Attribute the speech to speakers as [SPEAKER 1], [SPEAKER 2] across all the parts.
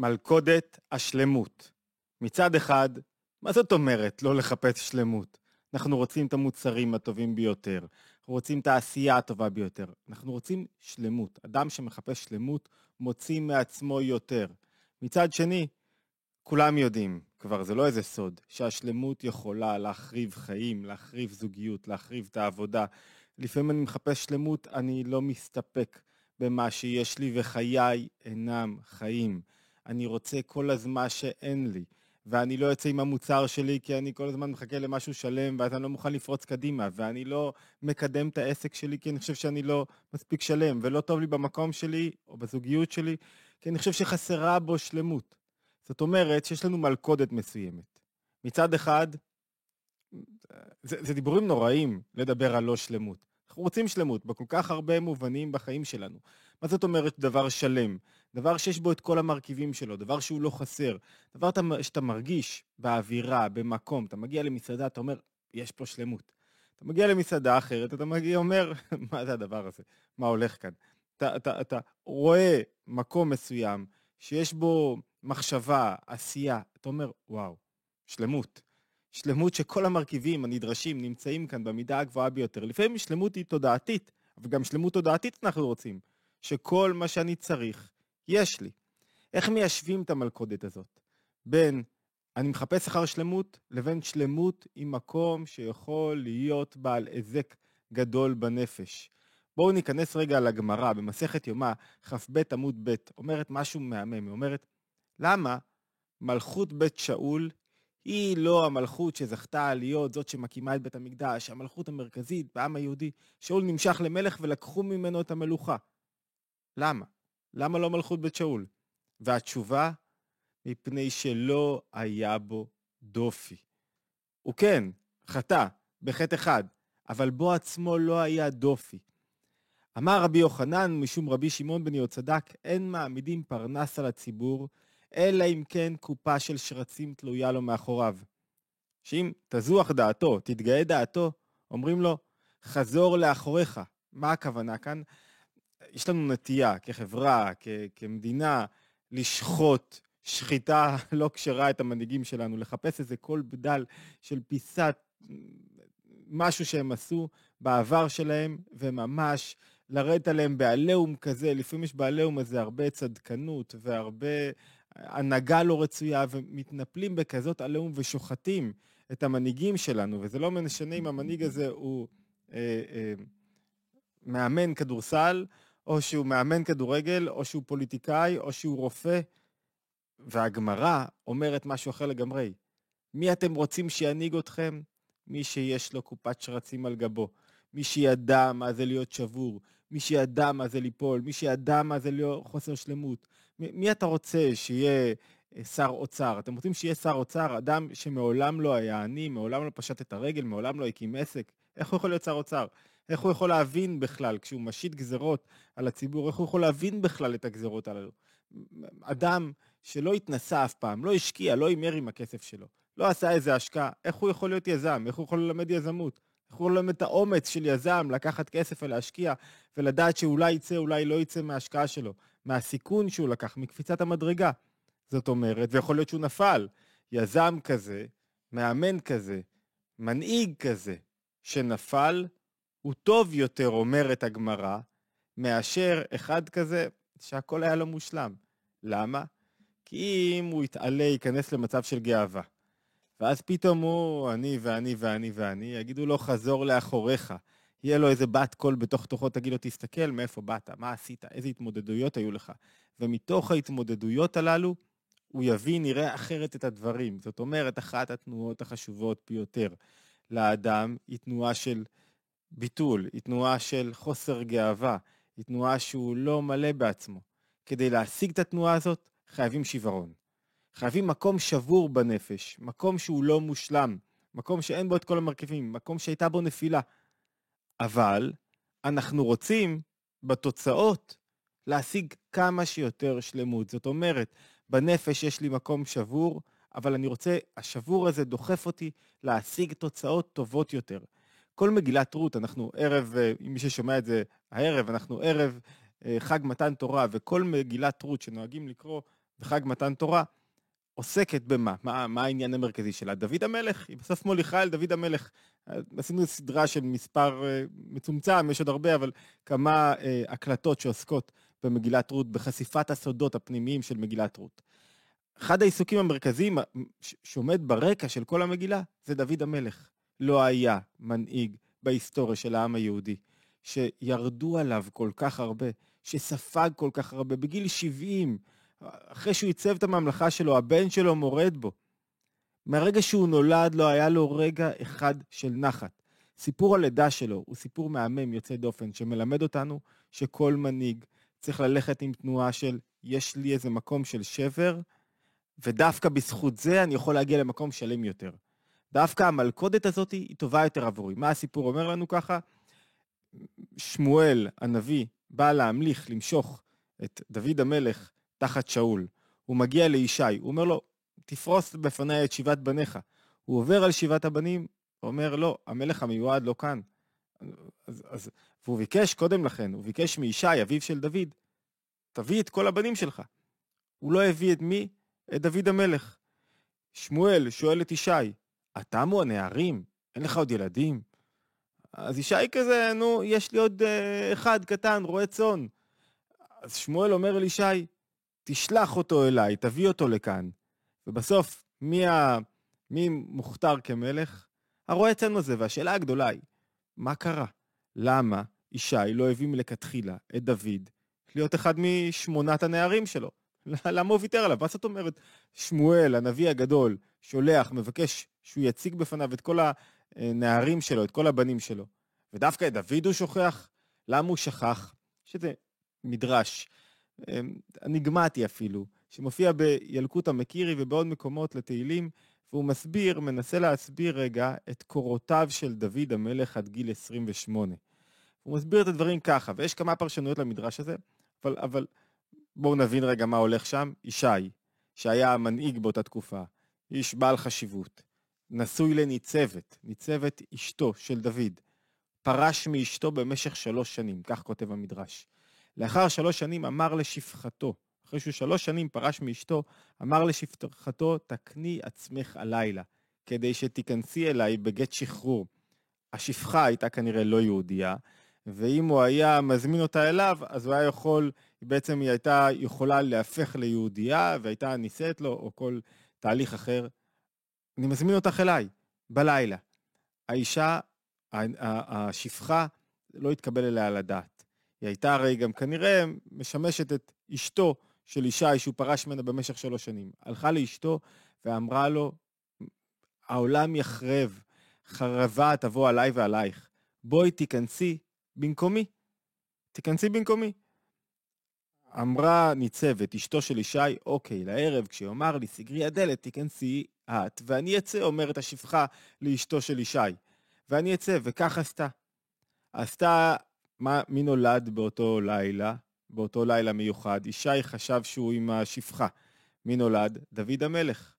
[SPEAKER 1] מלכודת השלמות. מצד אחד, מה זאת אומרת לא לחפש שלמות? אנחנו רוצים את המוצרים הטובים ביותר, אנחנו רוצים את העשייה הטובה ביותר, אנחנו רוצים שלמות. אדם שמחפש שלמות מוציא מעצמו יותר. מצד שני, כולם יודעים, כבר זה לא איזה סוד, שהשלמות יכולה להחריב חיים, להחריב זוגיות, להחריב את העבודה. לפעמים אני מחפש שלמות, אני לא מסתפק במה שיש לי, וחיי אינם חיים. אני רוצה כל הזמן שאין לי, ואני לא יוצא עם המוצר שלי כי אני כל הזמן מחכה למשהו שלם, ואז אני לא מוכן לפרוץ קדימה, ואני לא מקדם את העסק שלי כי אני חושב שאני לא מספיק שלם, ולא טוב לי במקום שלי, או בזוגיות שלי, כי אני חושב שחסרה בו שלמות. זאת אומרת שיש לנו מלכודת מסוימת. מצד אחד, זה, זה דיבורים נוראים לדבר על לא שלמות. אנחנו רוצים שלמות בכל כך הרבה מובנים בחיים שלנו. מה זאת אומרת דבר שלם? דבר שיש בו את כל המרכיבים שלו, דבר שהוא לא חסר, דבר שאתה מרגיש באווירה, במקום, אתה מגיע למסעדה, אתה אומר, יש פה שלמות. אתה מגיע למסעדה אחרת, אתה מגיע, אומר, מה זה הדבר הזה? מה הולך כאן? אתה, אתה, אתה רואה מקום מסוים שיש בו מחשבה, עשייה, אתה אומר, וואו, שלמות. שלמות שכל המרכיבים הנדרשים נמצאים כאן במידה הגבוהה ביותר. לפעמים שלמות היא תודעתית, אבל גם שלמות תודעתית אנחנו רוצים. שכל מה שאני צריך, יש לי. איך מיישבים את המלכודת הזאת? בין אני מחפש אחר שלמות, לבין שלמות עם מקום שיכול להיות בעל היזק גדול בנפש. בואו ניכנס רגע לגמרא, במסכת יומא, כ"ב עמוד ב', אומרת משהו מהמם, היא אומרת, למה מלכות בית שאול היא לא המלכות שזכתה להיות זאת שמקימה את בית המקדש, המלכות המרכזית בעם היהודי. שאול נמשך למלך ולקחו ממנו את המלוכה. למה? למה לא מלכות בית שאול? והתשובה, מפני שלא היה בו דופי. הוא כן, חטא, בחטא אחד, אבל בו עצמו לא היה דופי. אמר רבי יוחנן, משום רבי שמעון בן יהוצדק, אין מעמידים פרנס על הציבור, אלא אם כן קופה של שרצים תלויה לו מאחוריו. שאם תזוח דעתו, תתגאה דעתו, אומרים לו, חזור לאחוריך. מה הכוונה כאן? יש לנו נטייה כחברה, כ- כמדינה, לשחוט שחיטה לא כשרה את המנהיגים שלנו, לחפש איזה קול בדל של פיסת משהו שהם עשו בעבר שלהם, וממש לרדת עליהם בעליהום כזה, לפעמים יש בעליהום הזה הרבה צדקנות והרבה הנהגה לא רצויה, ומתנפלים בכזאת עליהום ושוחטים את המנהיגים שלנו, וזה לא משנה אם המנהיג הזה הוא אה, אה, מאמן כדורסל, או שהוא מאמן כדורגל, או שהוא פוליטיקאי, או שהוא רופא. והגמרא אומרת משהו אחר לגמרי. מי אתם רוצים שינהיג אתכם? מי שיש לו קופת שרצים על גבו. מי שידע מה זה להיות שבור, מי שידע מה זה ליפול, מי שידע מה זה להיות חוסר שלמות. מי אתה רוצה שיהיה אה, שר אוצר? אתם רוצים שיהיה שר אוצר, אדם שמעולם לא היה עני, מעולם לא פשט את הרגל, מעולם לא הקים עסק? איך הוא יכול להיות שר אוצר? איך הוא יכול להבין בכלל, כשהוא משית גזרות על הציבור, איך הוא יכול להבין בכלל את הגזרות הללו? אדם שלא התנסה אף פעם, לא השקיע, לא הימר עם הכסף שלו, לא עשה איזה השקעה, איך הוא יכול להיות יזם? איך הוא יכול ללמד יזמות? איך הוא ללמד את האומץ של יזם לקחת כסף ולהשקיע ולדעת שאולי יצא, אולי לא יצא מההשקעה שלו, מהסיכון שהוא לקח, מקפיצת המדרגה. זאת אומרת, ויכול להיות שהוא נפל. יזם כזה, מאמן כזה, מנהיג כזה, שנפל, הוא טוב יותר, אומרת הגמרא, מאשר אחד כזה שהכל היה לו מושלם. למה? כי אם הוא יתעלה, ייכנס למצב של גאווה. ואז פתאום הוא, אני ואני ואני ואני, יגידו לו, חזור לאחוריך. יהיה לו איזה בת קול בתוך תוכו, תגיד לו, תסתכל מאיפה באת, מה עשית, איזה התמודדויות היו לך. ומתוך ההתמודדויות הללו, הוא יבין, יראה אחרת את הדברים. זאת אומרת, אחת התנועות החשובות ביותר לאדם היא תנועה של ביטול, היא תנועה של חוסר גאווה, היא תנועה שהוא לא מלא בעצמו. כדי להשיג את התנועה הזאת, חייבים שיוורון. חייבים מקום שבור בנפש, מקום שהוא לא מושלם, מקום שאין בו את כל המרכיבים, מקום שהייתה בו נפילה. אבל אנחנו רוצים בתוצאות להשיג כמה שיותר שלמות. זאת אומרת, בנפש יש לי מקום שבור, אבל אני רוצה, השבור הזה דוחף אותי להשיג תוצאות טובות יותר. כל מגילת רות, אנחנו ערב, אה, מי ששומע את זה הערב, אנחנו ערב אה, חג מתן תורה, וכל מגילת רות שנוהגים לקרוא וחג מתן תורה, עוסקת במה? מה, מה העניין המרכזי שלה? דוד המלך, היא בסוף מוליכה אל דוד המלך. עשינו סדרה של מספר uh, מצומצם, יש עוד הרבה, אבל כמה uh, הקלטות שעוסקות במגילת רות, בחשיפת הסודות הפנימיים של מגילת רות. אחד העיסוקים המרכזיים שעומד ברקע של כל המגילה זה דוד המלך. לא היה מנהיג בהיסטוריה של העם היהודי שירדו עליו כל כך הרבה, שספג כל כך הרבה. בגיל 70, אחרי שהוא עיצב את הממלכה שלו, הבן שלו מורד בו. מהרגע שהוא נולד לא היה לו רגע אחד של נחת. סיפור הלידה שלו הוא סיפור מהמם יוצא דופן, שמלמד אותנו שכל מנהיג צריך ללכת עם תנועה של יש לי איזה מקום של שבר, ודווקא בזכות זה אני יכול להגיע למקום שלם יותר. דווקא המלכודת הזאת היא טובה יותר עבורי. מה הסיפור אומר לנו ככה? שמואל הנביא בא להמליך, למשוך את דוד המלך תחת שאול. הוא מגיע לישי, הוא אומר לו, תפרוס בפניי את שבעת בניך. הוא עובר על שבעת הבנים, אומר, לא, המלך המיועד לא כאן. אז, אז, והוא ביקש קודם לכן, הוא ביקש מישי, אביו של דוד, תביא את כל הבנים שלך. הוא לא הביא את מי? את דוד המלך. שמואל שואל את ישי, אתה מו הנערים? אין לך עוד ילדים? אז ישי כזה, נו, יש לי עוד uh, אחד קטן, רועה צאן. אז שמואל אומר אל ישי, תשלח אותו אליי, תביא אותו לכאן. ובסוף, מי, ה... מי מוכתר כמלך? הרועה צאן הזה, והשאלה הגדולה היא, מה קרה? למה ישי לא הביא מלכתחילה את דוד להיות אחד משמונת הנערים שלו? למה הוא ויתר עליו? מה זאת אומרת? שמואל, הנביא הגדול, שולח, מבקש שהוא יציג בפניו את כל הנערים שלו, את כל הבנים שלו. ודווקא את דוד הוא שוכח? למה הוא שכח? שזה מדרש, אניגמטי אפילו, שמופיע בילקוט המקירי ובעוד מקומות לתהילים, והוא מסביר, מנסה להסביר רגע את קורותיו של דוד המלך עד גיל 28. הוא מסביר את הדברים ככה, ויש כמה פרשנויות למדרש הזה, אבל, אבל בואו נבין רגע מה הולך שם. ישי, שהיה המנהיג באותה תקופה, איש בעל חשיבות, נשוי לניצבת, ניצבת אשתו של דוד, פרש מאשתו במשך שלוש שנים, כך כותב המדרש. לאחר שלוש שנים אמר לשפחתו, אחרי שהוא שלוש שנים פרש מאשתו, אמר לשפחתו, תקני עצמך הלילה, כדי שתיכנסי אליי בגט שחרור. השפחה הייתה כנראה לא יהודייה, ואם הוא היה מזמין אותה אליו, אז הוא היה יכול, בעצם היא הייתה יכולה להפך ליהודייה, והייתה נישאת לו, או כל תהליך אחר. אני מזמין אותך אליי, בלילה. האישה, השפחה, לא התקבל אליה על. היא הייתה הרי גם כנראה משמשת את אשתו של ישי שהוא פרש ממנה במשך שלוש שנים. הלכה לאשתו ואמרה לו, העולם יחרב, חרבה תבוא עליי ועלייך. בואי תיכנסי במקומי. תיכנסי במקומי. אמרה ניצבת, אשתו של ישי, אוקיי, לערב, כשיאמר לי, סגרי הדלת, תיכנסי את, ואני אצא, אומרת השפחה לאשתו של ישי. ואני אצא, וכך עשתה. עשתה, מה, מי נולד באותו לילה? באותו לילה מיוחד. ישי חשב שהוא עם השפחה. מי נולד? דוד המלך.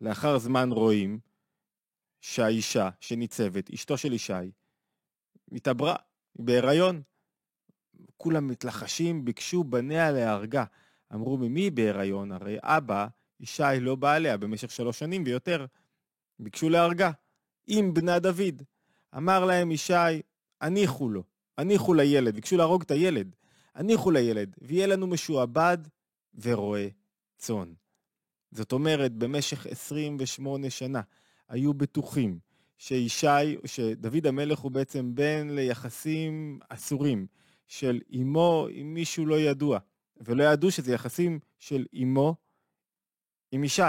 [SPEAKER 1] לאחר זמן רואים שהאישה שניצבת, אשתו של ישי, התעברה, היא בהיריון. כולם מתלחשים, ביקשו בניה להרגה. אמרו, ממי בהיריון? הרי אבא, ישי לא בא עליה במשך שלוש שנים ויותר. ביקשו להרגה. עם בנה דוד. אמר להם ישי, הניחו לו, הניחו לילד. ביקשו להרוג את הילד. הניחו לילד, ויהיה לנו משועבד ורועה צאן. זאת אומרת, במשך 28 שנה היו בטוחים שישי, שדוד המלך הוא בעצם בן ליחסים אסורים של אמו עם מישהו לא ידוע, ולא ידעו שזה יחסים של אמו עם ישי.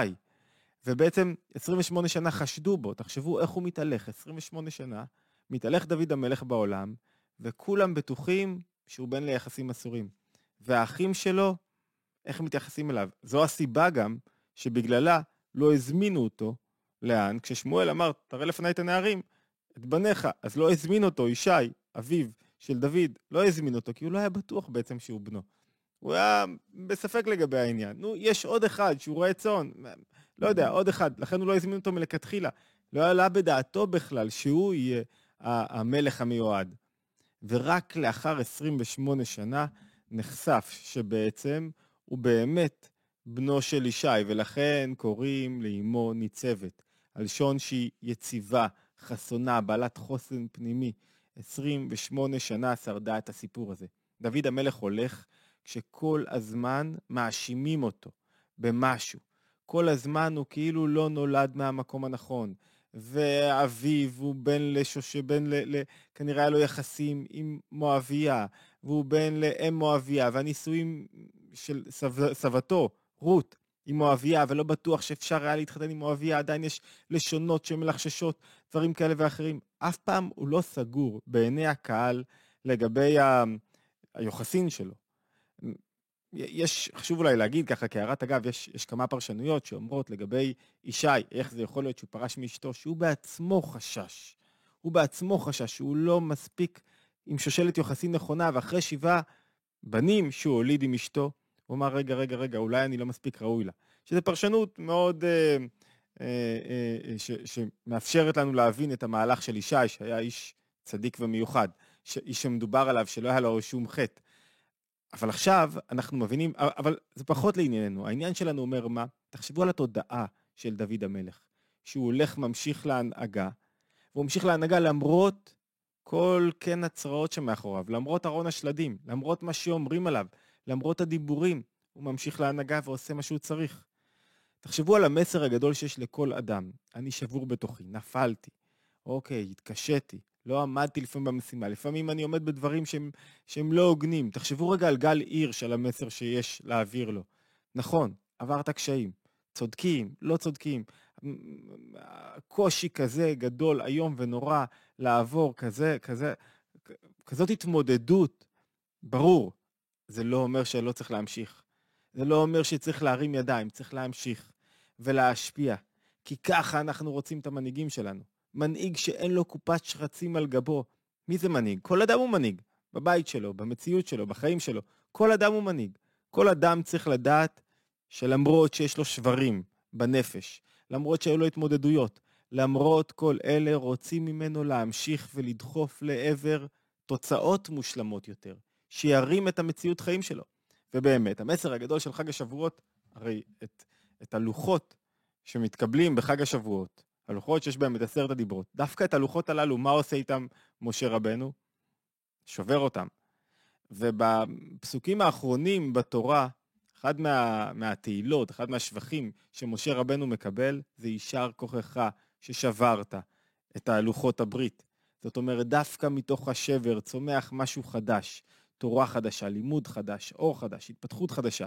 [SPEAKER 1] ובעצם 28 שנה חשדו בו, תחשבו איך הוא מתהלך, 28 שנה, מתהלך דוד המלך בעולם, וכולם בטוחים שהוא בן ליחסים אסורים. והאחים שלו, איך מתייחסים אליו? זו הסיבה גם שבגללה לא הזמינו אותו לאן? כששמואל אמר, תראה לפניי את הנערים, את בניך, אז לא הזמין אותו, ישי, אביו של דוד, לא הזמין אותו, כי הוא לא היה בטוח בעצם שהוא בנו. הוא היה בספק לגבי העניין. נו, יש עוד אחד שהוא רואה צאן, לא יודע, עוד אחד, לכן הוא לא הזמין אותו מלכתחילה. לא עלה בדעתו בכלל שהוא יהיה המלך המיועד. ורק לאחר 28 שנה נחשף שבעצם הוא באמת בנו של ישי, ולכן קוראים לאמו ניצבת, הלשון שהיא יציבה, חסונה, בעלת חוסן פנימי. 28 שנה שרדה את הסיפור הזה. דוד המלך הולך כשכל הזמן מאשימים אותו במשהו. כל הזמן הוא כאילו לא נולד מהמקום הנכון. ואביו הוא בן לשוש... בן ל... ל... כנראה היה לו יחסים עם מואביה, והוא בן לאם מואביה, והנישואים של סב... סבתו, רות, עם מואביה, ולא בטוח שאפשר היה להתחתן עם מואביה, עדיין יש לשונות שמלחששות, דברים כאלה ואחרים. אף פעם הוא לא סגור בעיני הקהל לגבי ה... היוחסין שלו. יש, חשוב אולי להגיד ככה כהערת אגב, יש, יש כמה פרשנויות שאומרות לגבי ישי, איך זה יכול להיות שהוא פרש מאשתו, שהוא בעצמו חשש. הוא בעצמו חשש שהוא לא מספיק עם שושלת יוחסין נכונה, ואחרי שבעה בנים שהוא הוליד עם אשתו, הוא אמר, רגע, רגע, רגע, אולי אני לא מספיק ראוי לה. שזו פרשנות מאוד, אה, אה, אה, ש, שמאפשרת לנו להבין את המהלך של ישי, שהיה איש צדיק ומיוחד, איש שמדובר עליו, שלא היה לו שום חטא. אבל עכשיו אנחנו מבינים, אבל זה פחות לענייננו. העניין שלנו אומר מה? תחשבו על התודעה של דוד המלך, שהוא הולך, ממשיך להנהגה, והוא ממשיך להנהגה למרות כל כן הצרעות שמאחוריו, למרות ארון השלדים, למרות מה שאומרים עליו, למרות הדיבורים, הוא ממשיך להנהגה ועושה מה שהוא צריך. תחשבו על המסר הגדול שיש לכל אדם. אני שבור בתוכי, נפלתי, אוקיי, התקשיתי, לא עמדתי לפעמים במשימה, לפעמים אני עומד בדברים שהם, שהם לא הוגנים. תחשבו רגע על גל הירש, על המסר שיש להעביר לו. נכון, עברת קשיים, צודקים, לא צודקים. קושי כזה גדול, איום ונורא, לעבור כזה, כזה, כזאת התמודדות, ברור, זה לא אומר שלא צריך להמשיך. זה לא אומר שצריך להרים ידיים, צריך להמשיך ולהשפיע. כי ככה אנחנו רוצים את המנהיגים שלנו. מנהיג שאין לו קופת שרצים על גבו. מי זה מנהיג? כל אדם הוא מנהיג. בבית שלו, במציאות שלו, בחיים שלו. כל אדם הוא מנהיג. כל אדם צריך לדעת שלמרות שיש לו שברים בנפש, למרות שהיו לו התמודדויות, למרות כל אלה רוצים ממנו להמשיך ולדחוף לעבר תוצאות מושלמות יותר, שירים את המציאות חיים שלו. ובאמת, המסר הגדול של חג השבועות, הרי את, את הלוחות שמתקבלים בחג השבועות, הלוחות שיש בהם את עשרת הדיברות. דווקא את הלוחות הללו, מה עושה איתם משה רבנו? שובר אותם. ובפסוקים האחרונים בתורה, אחד מה, מהתהילות, אחד מהשבחים שמשה רבנו מקבל, זה יישר כוחך ששברת את הלוחות הברית. זאת אומרת, דווקא מתוך השבר צומח משהו חדש, תורה חדשה, לימוד חדש, אור חדש, התפתחות חדשה.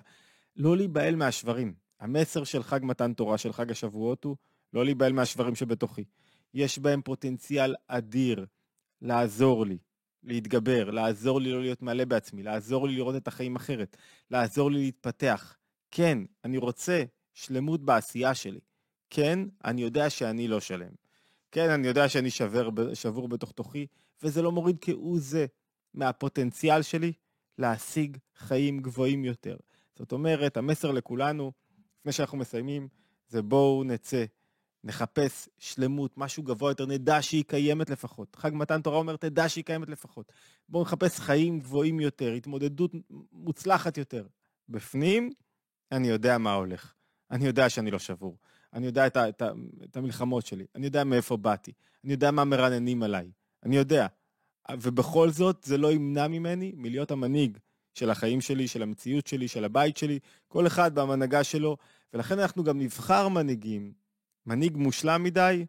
[SPEAKER 1] לא להיבהל מהשברים. המסר של חג מתן תורה, של חג השבועות הוא לא להיבהל מהשברים שבתוכי. יש בהם פוטנציאל אדיר לעזור לי, להתגבר, לעזור לי לא להיות מלא בעצמי, לעזור לי לראות את החיים אחרת, לעזור לי להתפתח. כן, אני רוצה שלמות בעשייה שלי. כן, אני יודע שאני לא שלם. כן, אני יודע שאני שבר, שבור בתוך תוכי, וזה לא מוריד כהוא זה מהפוטנציאל שלי להשיג חיים גבוהים יותר. זאת אומרת, המסר לכולנו, לפני שאנחנו מסיימים, זה בואו נצא נחפש שלמות, משהו גבוה יותר, נדע שהיא קיימת לפחות. חג מתן תורה אומר, תדע שהיא קיימת לפחות. בואו נחפש חיים גבוהים יותר, התמודדות מוצלחת יותר. בפנים, אני יודע מה הולך. אני יודע שאני לא שבור. אני יודע את, ה, את, ה, את המלחמות שלי. אני יודע מאיפה באתי. אני יודע מה מרננים עליי. אני יודע. ובכל זאת, זה לא ימנע ממני מלהיות המנהיג של החיים שלי, של המציאות שלי, של הבית שלי, כל אחד במנהגה שלו. ולכן אנחנו גם נבחר מנהיגים מנהיג מושלם מדי,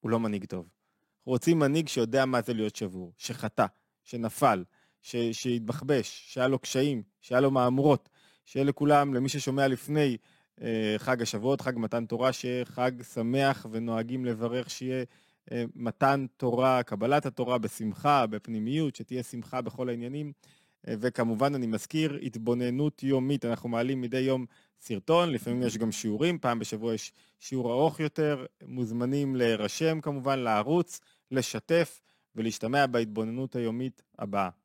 [SPEAKER 1] הוא לא מנהיג טוב. רוצים מנהיג שיודע מה זה להיות שבור, שחטא, שנפל, ש... שהתבחבש, שהיה לו קשיים, שהיה לו מהמורות, שיהיה לכולם, למי ששומע לפני אה, חג השבועות, חג מתן תורה, שיהיה חג שמח ונוהגים לברך שיהיה אה, מתן תורה, קבלת התורה בשמחה, בפנימיות, שתהיה שמחה בכל העניינים. וכמובן, אני מזכיר, התבוננות יומית, אנחנו מעלים מדי יום סרטון, לפעמים יש גם שיעורים, פעם בשבוע יש שיעור ארוך יותר, מוזמנים להירשם כמובן, לערוץ, לשתף ולהשתמע בהתבוננות היומית הבאה.